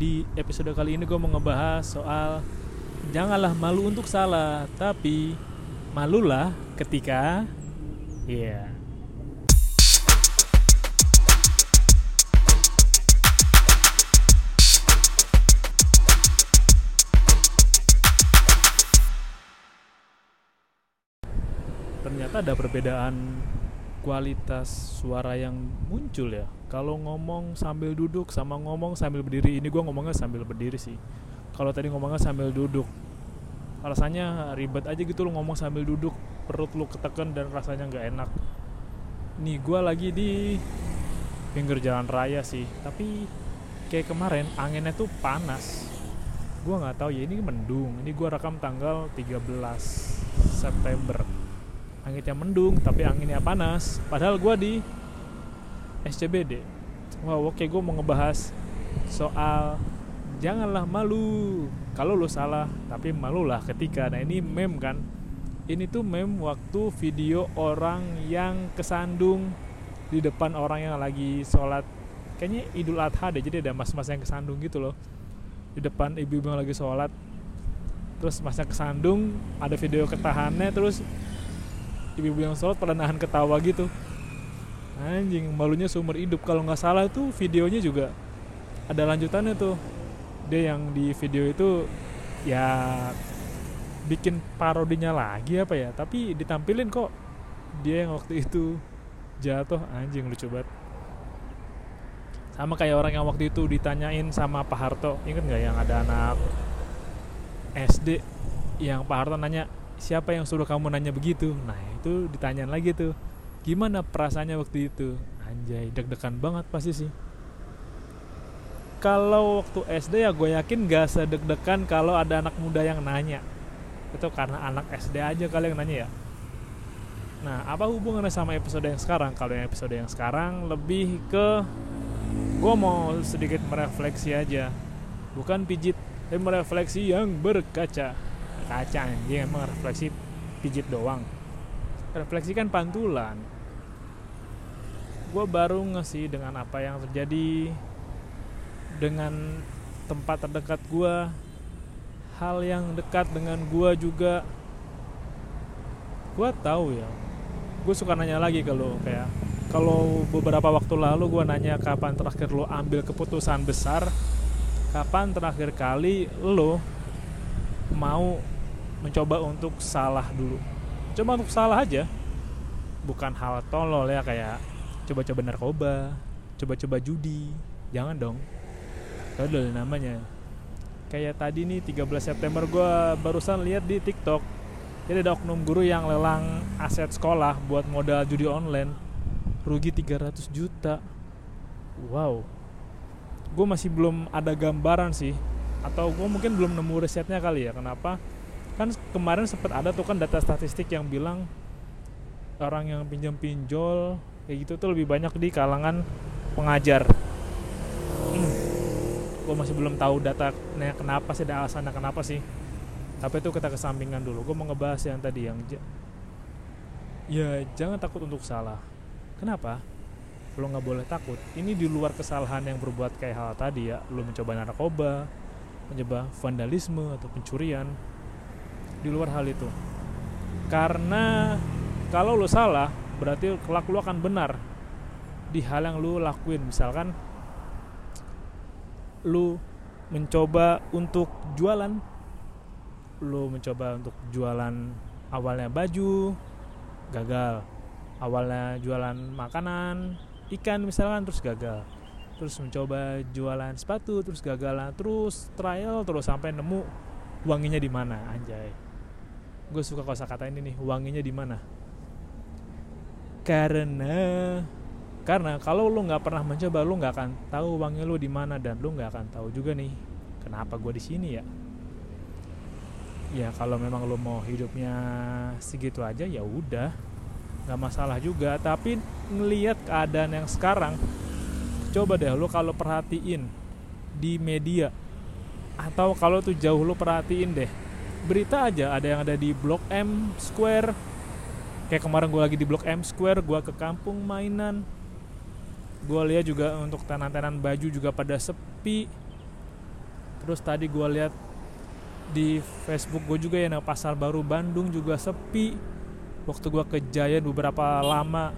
di episode kali ini gue mau ngebahas soal janganlah malu untuk salah, tapi malulah ketika ya yeah. ternyata ada perbedaan kualitas suara yang muncul ya. Kalau ngomong sambil duduk sama ngomong sambil berdiri ini gue ngomongnya sambil berdiri sih. Kalau tadi ngomongnya sambil duduk rasanya ribet aja gitu lo ngomong sambil duduk perut lo ketekan dan rasanya nggak enak. Nih gue lagi di pinggir jalan raya sih tapi kayak kemarin anginnya tuh panas. Gue nggak tahu ya ini mendung. Ini gue rekam tanggal 13 September anginnya mendung tapi anginnya panas. Padahal gue di SCBD wow oke gue mau ngebahas soal janganlah malu. Kalau lo salah tapi malulah ketika. Nah ini meme kan? Ini tuh meme waktu video orang yang kesandung di depan orang yang lagi sholat. Kayaknya idul adha deh jadi ada mas-mas yang kesandung gitu loh. Di depan ibu-ibu yang lagi sholat. Terus masnya kesandung ada video ketahannya terus ibu-ibu yang sholat pada nahan ketawa gitu. Anjing malunya seumur hidup. Kalau nggak salah tuh videonya juga ada lanjutannya tuh. Dia yang di video itu ya bikin parodinya lagi apa ya tapi ditampilin kok. Dia yang waktu itu jatuh. Anjing lucu banget. Sama kayak orang yang waktu itu ditanyain sama Pak Harto. Inget nggak yang ada anak SD yang Pak Harto nanya siapa yang suruh kamu nanya begitu? Nah itu ditanyain lagi tuh gimana perasaannya waktu itu? Anjay deg-degan banget pasti sih. Kalau waktu SD ya gue yakin gak sedeg-degan kalau ada anak muda yang nanya. Itu karena anak SD aja kali yang nanya ya. Nah apa hubungannya sama episode yang sekarang? Kalau yang episode yang sekarang lebih ke gue mau sedikit merefleksi aja. Bukan pijit tapi merefleksi yang berkaca kaca anjing emang refleksi pijit doang. Refleksi kan pantulan. Gue baru ngasih dengan apa yang terjadi dengan tempat terdekat gue hal yang dekat dengan gue juga. Gue tahu ya. Gue suka nanya lagi kalau kayak kalau beberapa waktu lalu gue nanya kapan terakhir lo ambil keputusan besar kapan terakhir kali lo mau mencoba untuk salah dulu. Coba untuk salah aja. Bukan hal tolol ya kayak coba-coba narkoba coba-coba judi. Jangan dong. Tolol namanya. Kayak tadi nih 13 September gue barusan lihat di TikTok. Jadi ada oknum guru yang lelang aset sekolah buat modal judi online. Rugi 300 juta. Wow. Gue masih belum ada gambaran sih. Atau gue mungkin belum nemu risetnya kali ya. Kenapa kan kemarin sempat ada tuh kan data statistik yang bilang orang yang pinjam pinjol kayak gitu tuh lebih banyak di kalangan pengajar. Gue masih belum tahu datanya kenapa sih ada alasannya kenapa sih. Tapi itu kita kesampingan dulu. Gue mau ngebahas yang tadi yang ya jangan takut untuk salah. Kenapa? Lo nggak boleh takut. Ini di luar kesalahan yang berbuat kayak hal tadi ya. Lo mencoba narkoba mencoba vandalisme atau pencurian di luar hal itu. Karena kalau lo salah berarti kelak lo akan benar di hal yang lo lakuin. Misalkan lu mencoba untuk jualan lu mencoba untuk jualan awalnya baju gagal. Awalnya jualan makanan ikan misalkan terus gagal. Terus mencoba jualan sepatu terus gagal. Terus trial terus sampai nemu wanginya di mana anjay gue suka kosa kata ini nih wanginya di mana? Karena karena kalau lu nggak pernah mencoba lu nggak akan tahu wangi lu di mana dan lu nggak akan tahu juga nih kenapa gue di sini ya? Ya kalau memang lu mau hidupnya segitu aja ya udah nggak masalah juga. Tapi ngelihat keadaan yang sekarang coba deh lu kalau perhatiin di media atau kalau tuh jauh lu perhatiin deh berita aja ada yang ada di Blok M Square. Kayak kemarin gue lagi di Blok M Square gue ke kampung mainan. Gue lihat juga untuk tenan-tenan baju juga pada sepi. Terus tadi gue lihat di Facebook gue juga ya nah pasar baru Bandung juga sepi. Waktu gue ke Giant beberapa lama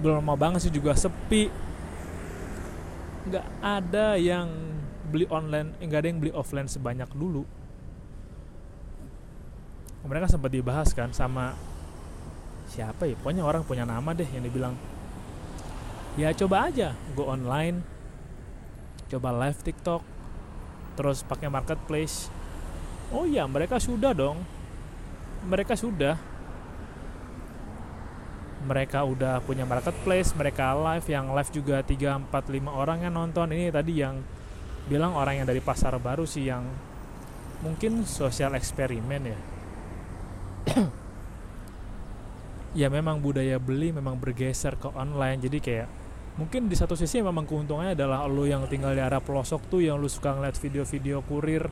belum lama banget sih juga sepi. Nggak ada yang beli online nggak ada yang beli offline sebanyak dulu mereka sempat dibahas kan sama siapa ya? Pokoknya orang punya nama deh yang dibilang ya coba aja go online coba live TikTok terus pakai marketplace. Oh iya mereka sudah dong. Mereka sudah. Mereka udah punya marketplace mereka live yang live juga 3, 4, 5 orang yang nonton. Ini tadi yang bilang orang yang dari pasar baru sih yang mungkin sosial eksperimen ya ya memang budaya beli memang bergeser ke online. Jadi kayak mungkin di satu sisi memang keuntungannya adalah lo yang tinggal di area pelosok tuh yang lu suka ngeliat video-video kurir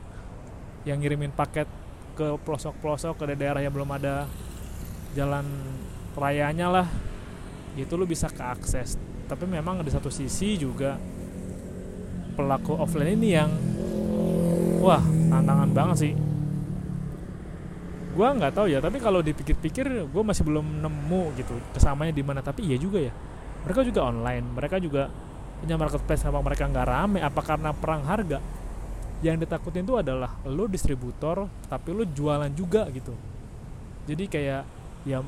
yang ngirimin paket ke pelosok-pelosok ke daerah yang belum ada jalan rayanya lah. Itu lu bisa keakses tapi memang di satu sisi juga pelaku offline ini yang wah tantangan banget sih gue nggak tahu ya tapi kalau dipikir-pikir gue masih belum nemu gitu kesamanya di mana. Tapi iya juga ya mereka juga online mereka juga punya marketplace sama mereka nggak rame. Apa karena perang harga? Yang ditakutin itu adalah lo distributor tapi lo jualan juga gitu. Jadi kayak ya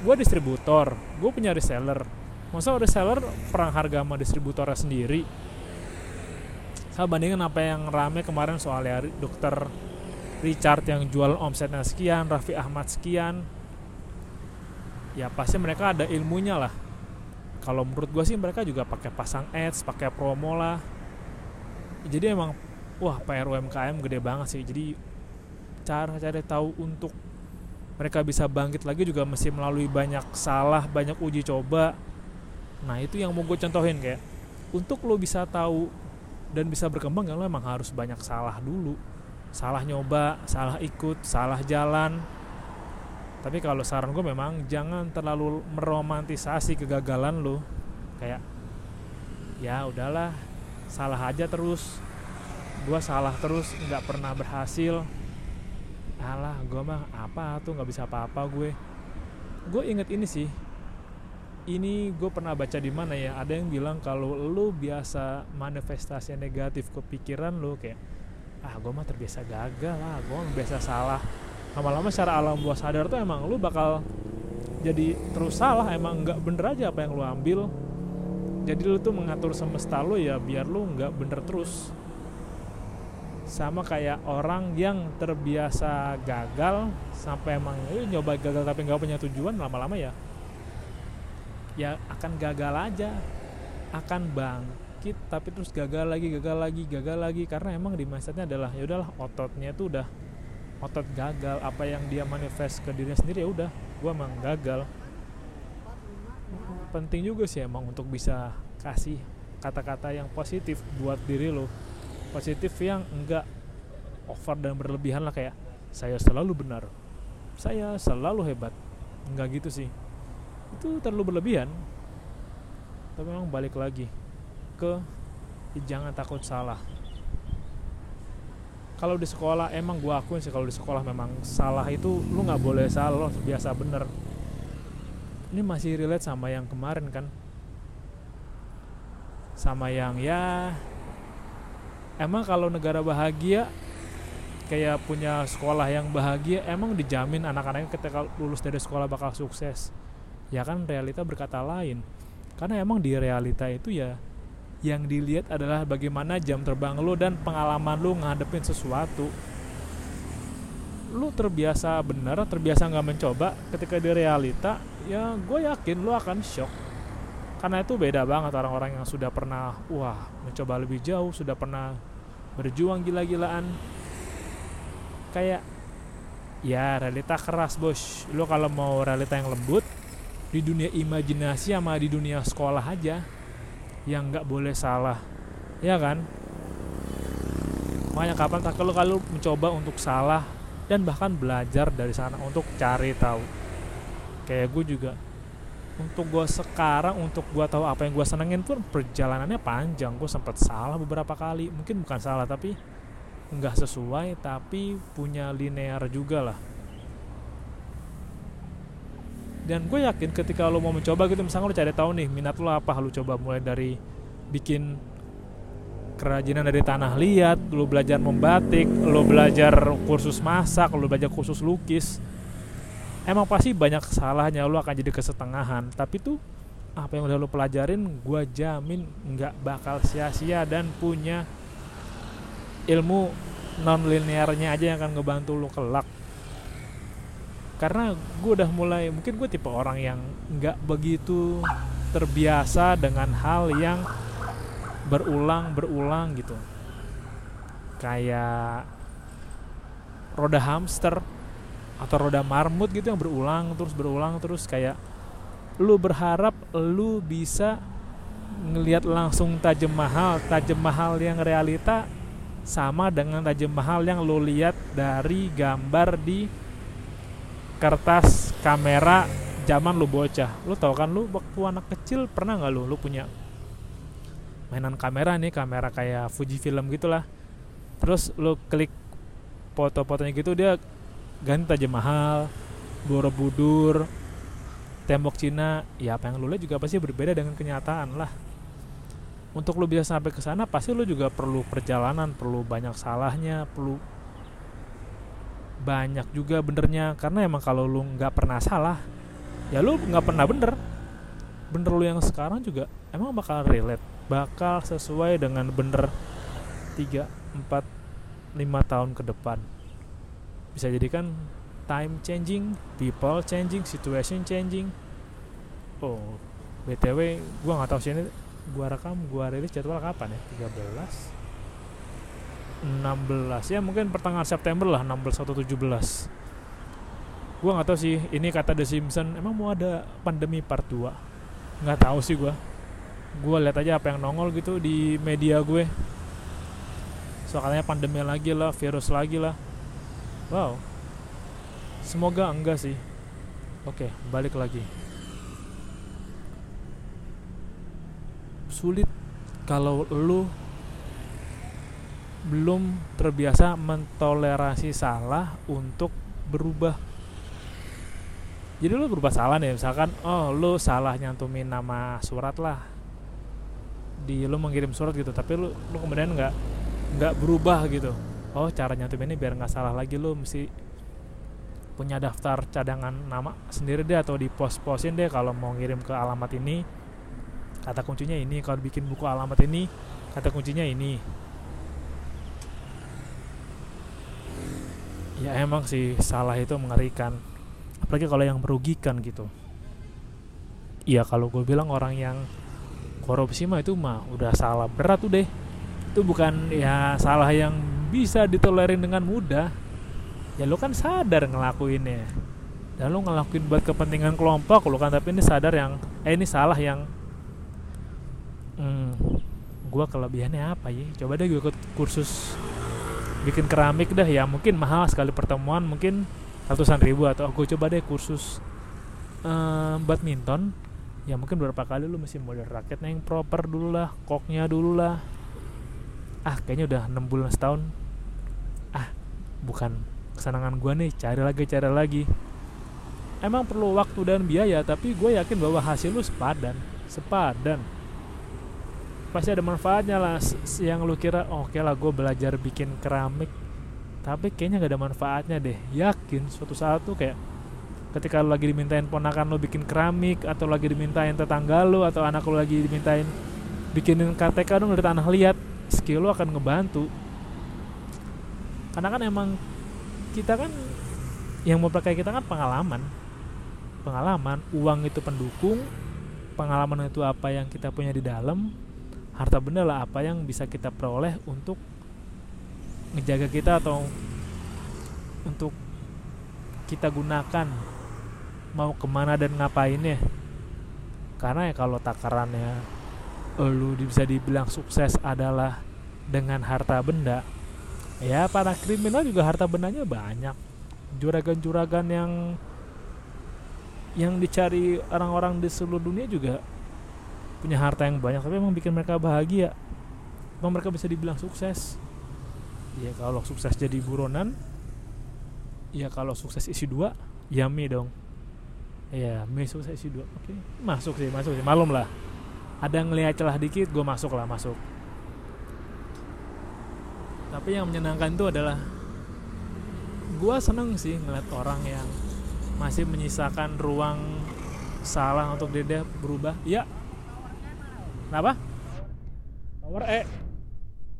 gue distributor gue punya reseller. Masa reseller perang harga sama distributornya sendiri? Saya bandingkan apa yang rame kemarin soalnya dokter Richard yang jual omsetnya sekian Raffi Ahmad sekian. Ya pasti mereka ada ilmunya lah. Kalau menurut gue sih mereka juga pakai pasang ads pakai promo lah. Jadi emang wah PR UMKM gede banget sih. Jadi cara cari tahu untuk mereka bisa bangkit lagi juga mesti melalui banyak salah banyak uji coba. Nah itu yang mau gue contohin kayak untuk lo bisa tahu dan bisa berkembang kan lo emang harus banyak salah dulu salah nyoba salah ikut salah jalan. Tapi kalau saran gue memang jangan terlalu meromantisasi kegagalan lo kayak ya udahlah salah aja terus. Gue salah terus nggak pernah berhasil. Alah gue mah apa tuh nggak bisa apa-apa gue. Gue inget ini sih. Ini gue pernah baca di mana ya ada yang bilang kalau lu biasa manifestasi negatif ke pikiran lu kayak ah gue mah terbiasa gagal lah gue mah biasa salah. Lama-lama secara alam bawah sadar tuh emang lu bakal jadi terus salah emang nggak bener aja apa yang lu ambil. Jadi lu tuh mengatur semesta lu ya biar lu nggak bener terus. Sama kayak orang yang terbiasa gagal sampai emang eh, nyoba gagal tapi nggak punya tujuan lama-lama ya ya akan gagal aja akan bangkit tapi terus gagal lagi gagal lagi gagal lagi. Karena emang di mindsetnya adalah ya udahlah ototnya tuh udah otot gagal apa yang dia manifest ke dirinya sendiri ya udah gue emang gagal. Penting juga sih emang untuk bisa kasih kata-kata yang positif buat diri lo. Positif yang enggak over dan berlebihan lah kayak saya selalu benar saya selalu hebat. Enggak gitu sih. Itu terlalu berlebihan tapi memang balik lagi ke jangan takut salah. Kalau di sekolah emang gua akuin sih kalau di sekolah memang salah itu lu nggak boleh salah lo biasa bener. Ini masih relate sama yang kemarin kan? Sama yang ya emang kalau negara bahagia kayak punya sekolah yang bahagia emang dijamin anak-anaknya ketika lulus dari sekolah bakal sukses. Ya kan realita berkata lain. Karena emang di realita itu ya yang dilihat adalah bagaimana jam terbang lo dan pengalaman lo ngadepin sesuatu. Lu terbiasa bener terbiasa nggak mencoba ketika di realita ya gue yakin lu akan shock. Karena itu beda banget orang-orang yang sudah pernah wah mencoba lebih jauh sudah pernah berjuang gila-gilaan. Kayak ya realita keras bos. Lo kalau mau realita yang lembut di dunia imajinasi sama di dunia sekolah aja yang nggak boleh salah. Ya kan? Makanya kapan tak kalau kalau mencoba untuk salah dan bahkan belajar dari sana untuk cari tahu. Kayak gue juga untuk gue sekarang untuk gue tahu apa yang gue senengin pun perjalanannya panjang. Gue sempat salah beberapa kali. Mungkin bukan salah tapi nggak sesuai tapi punya linear juga lah dan gue yakin ketika lo mau mencoba gitu misalnya lo cari tahu nih minat lo apa? Lo coba mulai dari bikin kerajinan dari tanah liat lo belajar membatik lo belajar kursus masak lo belajar kursus lukis. Emang pasti banyak salahnya lo akan jadi kesetengahan. Tapi tuh apa yang udah lo pelajarin gue jamin nggak bakal sia-sia dan punya ilmu non linearnya aja yang akan ngebantu lo kelak karena gue udah mulai mungkin gue tipe orang yang nggak begitu terbiasa dengan hal yang berulang berulang gitu. Kayak roda hamster atau roda marmut gitu yang berulang terus berulang terus kayak lu berharap lu bisa ngelihat langsung Taj Mahal Taj Mahal yang realita sama dengan Taj Mahal yang lu lihat dari gambar di kertas kamera zaman lu bocah. Lu tau kan lu waktu anak kecil pernah nggak lu? Lu punya mainan kamera nih kamera kayak Fuji film gitulah. Terus lu klik foto-fotonya gitu dia ganti Taj Mahal Borobudur tembok Cina. Ya apa yang lu lihat juga pasti berbeda dengan kenyataan lah. Untuk lu bisa sampai ke sana pasti lu juga perlu perjalanan perlu banyak salahnya perlu banyak juga benernya. Karena emang kalau lu nggak pernah salah ya lu nggak pernah bener. Bener lu yang sekarang juga emang bakal relate bakal sesuai dengan bener 3, 4, 5 tahun ke depan. Bisa jadi kan time changing, people changing, situation changing. Oh btw gua nggak tahu sih ini gua rekam gua rilis jadwal kapan ya? 13 16 ya mungkin pertengahan September lah 16 atau 17 gue nggak tahu sih ini kata The Simpson emang mau ada pandemi part 2 nggak tahu sih gue gue lihat aja apa yang nongol gitu di media gue. Soalnya pandemi lagi lah virus lagi lah. Wow. Semoga enggak sih. Oke balik lagi. Sulit kalau lu belum terbiasa mentoleransi salah untuk berubah. Jadi lu berubah salah nih misalkan oh lu salah nyantumin nama surat lah. Di lu mengirim surat gitu tapi lu lu kemudian nggak nggak berubah gitu. Oh cara ini biar nggak salah lagi lu mesti punya daftar cadangan nama sendiri deh atau di pos-posin deh kalau mau ngirim ke alamat ini. Kata kuncinya ini kalau bikin buku alamat ini kata kuncinya ini ya emang sih salah itu mengerikan. Apalagi kalau yang merugikan gitu. Iya kalau gue bilang orang yang korupsi mah itu mah udah salah berat tuh deh itu bukan ya salah yang bisa ditolerin dengan mudah. Ya lo kan sadar ngelakuinnya. Dan lo ngelakuin buat kepentingan kelompok lo kan tapi ini sadar yang eh ini salah yang hmm, gue kelebihannya apa ya? Coba deh gue ikut kursus bikin keramik dah ya mungkin mahal sekali pertemuan mungkin ratusan ribu atau aku coba deh kursus um, badminton. Ya mungkin beberapa kali lu mesti model raketnya yang proper dulu lah koknya dulu lah. Ah kayaknya udah 6 bulan setahun. Ah bukan kesenangan gua nih cari lagi cari lagi. Emang perlu waktu dan biaya tapi gue yakin bahwa hasil lu sepadan sepadan pasti ada manfaatnya lah. Yang lu kira oke okay lah gue belajar bikin keramik. Tapi kayaknya gak ada manfaatnya deh. Yakin suatu saat tuh kayak ketika lu lagi dimintain ponakan lu bikin keramik atau lagi dimintain tetangga lu atau anak lu lagi dimintain bikinin KTK dong dari tanah liat skill lu akan ngebantu. Karena kan emang kita kan yang mau pakai kita kan pengalaman. Pengalaman uang itu pendukung pengalaman itu apa yang kita punya di dalam harta benda lah apa yang bisa kita peroleh untuk ngejaga kita atau untuk kita gunakan. Mau ke mana dan ngapain ya? Karena ya kalau takarannya lu bisa dibilang sukses adalah dengan harta benda ya para kriminal juga harta bendanya banyak. Juragan-juragan yang yang dicari orang-orang di seluruh dunia juga punya harta yang banyak tapi emang bikin mereka bahagia. Emang mereka bisa dibilang sukses. Ya kalau sukses jadi buronan ya kalau sukses isi dua ya mie dong. Ya mie sukses isi dua. Oke masuk sih masuk sih. Malum lah. Ada ngelihat celah dikit gue masuk lah masuk. Tapi yang menyenangkan itu adalah gue seneng sih ngeliat orang yang masih menyisakan ruang salah untuk dia berubah. Ya kenapa? Tower E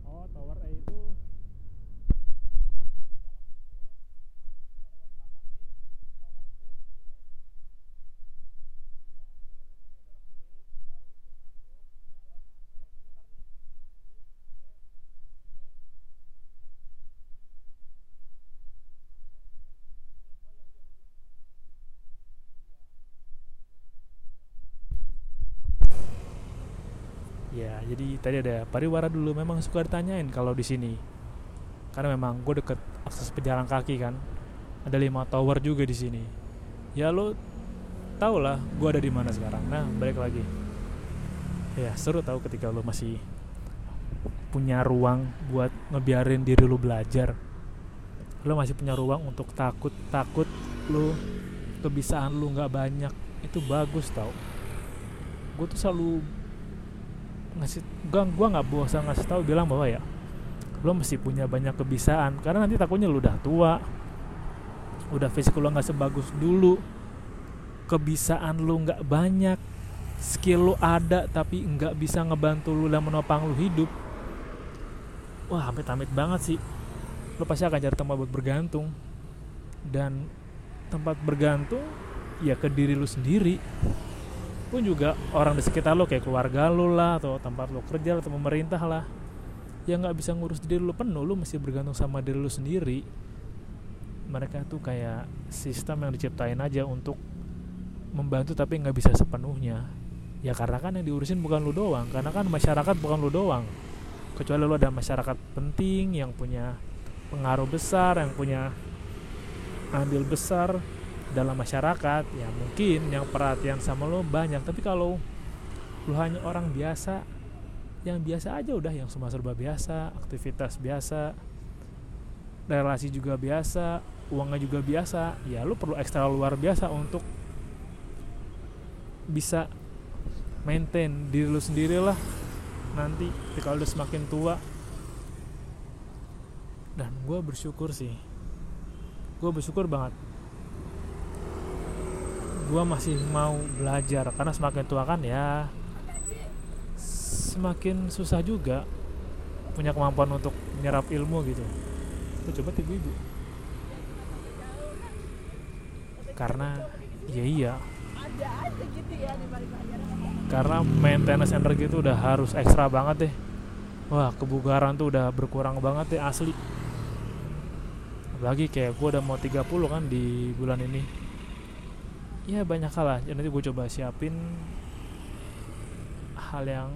oh tower E itu Ya, jadi tadi ada pariwara dulu memang suka ditanyain kalau di sini. Karena memang gue deket akses pejalan kaki kan. Ada lima tower juga di sini. Ya lo tau lah gue ada di mana sekarang. Nah, balik lagi. Ya, seru tau ketika lo masih punya ruang buat ngebiarin diri lo belajar. Lo masih punya ruang untuk takut-takut lo kebisaan lo nggak banyak. Itu bagus tau. Gue tuh selalu ngasih gua gua nggak bosan ngasih tahu bilang bahwa ya lo mesti punya banyak kebisaan. Karena nanti takutnya lo udah tua udah fisik lo nggak sebagus dulu kebisaan lo nggak banyak skill lo ada tapi nggak bisa ngebantu lo dan menopang lo hidup. Wah amit-amit banget sih. Lo pasti akan cari tempat buat bergantung. Dan tempat bergantung ya ke diri lo sendiri pun juga orang di sekitar lo kayak keluarga lo lah atau tempat lo kerja atau pemerintah lah yang nggak bisa ngurus diri lo penuh lo mesti bergantung sama diri lo sendiri. Mereka tuh kayak sistem yang diciptain aja untuk membantu tapi nggak bisa sepenuhnya. Ya karena kan yang diurusin bukan lo doang karena kan masyarakat bukan lo doang. Kecuali lo ada masyarakat penting yang punya pengaruh besar yang punya andil besar dalam masyarakat ya mungkin yang perhatian sama lo banyak. Tapi kalau lo hanya orang biasa yang biasa aja udah yang semua serba biasa aktivitas biasa relasi juga biasa uangnya juga biasa ya lo perlu ekstra luar biasa untuk bisa maintain diri lo sendiri lah nanti lo udah semakin tua dan gue bersyukur sih. Gue bersyukur banget gue masih mau belajar. Karena semakin tua kan ya semakin susah juga punya kemampuan untuk menyerap ilmu gitu. Tuh, coba ibu-ibu karena ya iya. Karena maintenance energi itu udah harus ekstra banget deh. Wah kebugaran tuh udah berkurang banget deh asli. Apalagi kayak gue udah mau 30 kan di bulan ini ya banyak hal lah. Ya, nanti gue coba siapin hal yang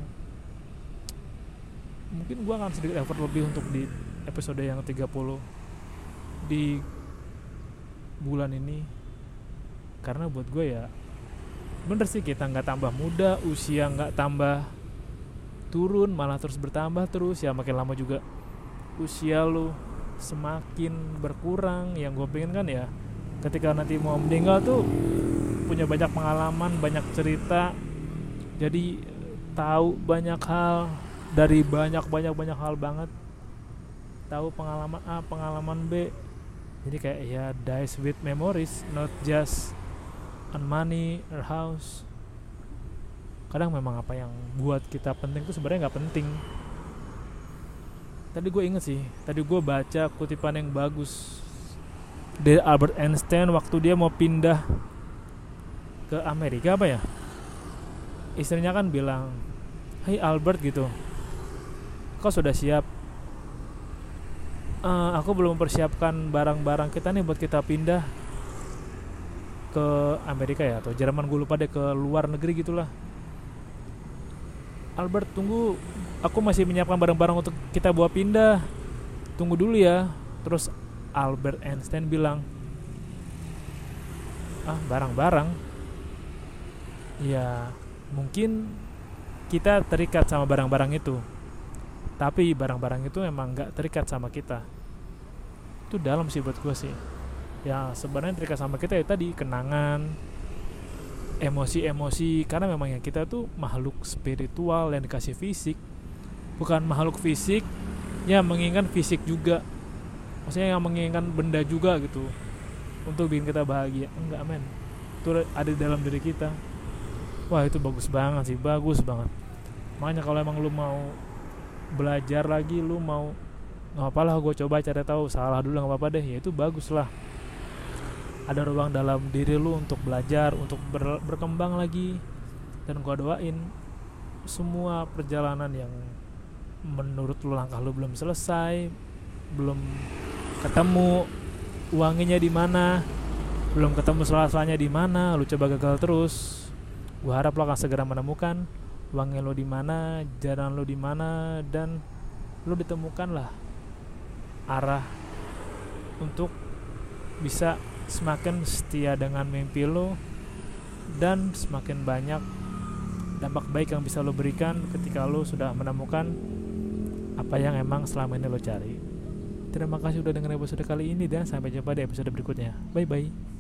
mungkin gue akan sedikit effort lebih untuk di episode yang 30 di bulan ini. Karena buat gue ya bener sih kita nggak tambah muda usia nggak tambah turun malah terus bertambah terus. Ya makin lama juga usia lu semakin berkurang. Yang gue pengen kan ya ketika nanti mau meninggal tuh punya banyak pengalaman banyak cerita. Jadi tahu banyak hal dari banyak banyak banyak hal banget. Tahu pengalaman A pengalaman B. Jadi kayak ya dies with memories not just on money or house. Kadang memang apa yang buat kita penting tuh sebenarnya nggak penting. Tadi gue inget sih tadi gue baca kutipan yang bagus dari Albert Einstein waktu dia mau pindah ke Amerika apa ya? Istrinya kan bilang Hai Albert gitu. Kau sudah siap? Uh, aku belum mempersiapkan barang-barang kita nih buat kita pindah ke Amerika ya atau Jerman gue lupa deh ke luar negeri gitulah. Albert tunggu aku masih menyiapkan barang-barang untuk kita bawa pindah. Tunggu dulu ya. Terus Albert Einstein bilang ah barang-barang. Ya mungkin kita terikat sama barang-barang itu. Tapi barang-barang itu emang nggak terikat sama kita. Itu dalam sih buat gue sih. Ya sebenarnya terikat sama kita ya tadi kenangan emosi-emosi. Karena memang yang kita tuh makhluk spiritual yang dikasih fisik. Bukan makhluk fisik ya menginginkan fisik juga maksudnya yang menginginkan benda juga gitu. Untuk bikin kita bahagia. Enggak men. Itu ada di dalam diri kita. Wah itu bagus banget sih. Bagus banget. Makanya kalau emang lu mau belajar lagi lu mau nggak apa lah gue coba cari tahu. Salah dulu nggak apa-apa deh. Ya itu bagus lah. Ada ruang dalam diri lu untuk belajar untuk ber, berkembang lagi. Dan gue doain semua perjalanan yang menurut lu langkah lu belum selesai belum ketemu uangnya di mana belum ketemu salah-salahnya di mana lu coba gagal terus gue harap lo akan segera menemukan uangnya lo di mana jalan lo di mana dan lo ditemukan lah arah untuk bisa semakin setia dengan mimpi lo dan semakin banyak dampak baik yang bisa lo berikan ketika lo sudah menemukan apa yang emang selama ini lo cari. Terima kasih sudah dengar episode kali ini dan sampai jumpa di episode berikutnya. Bye bye.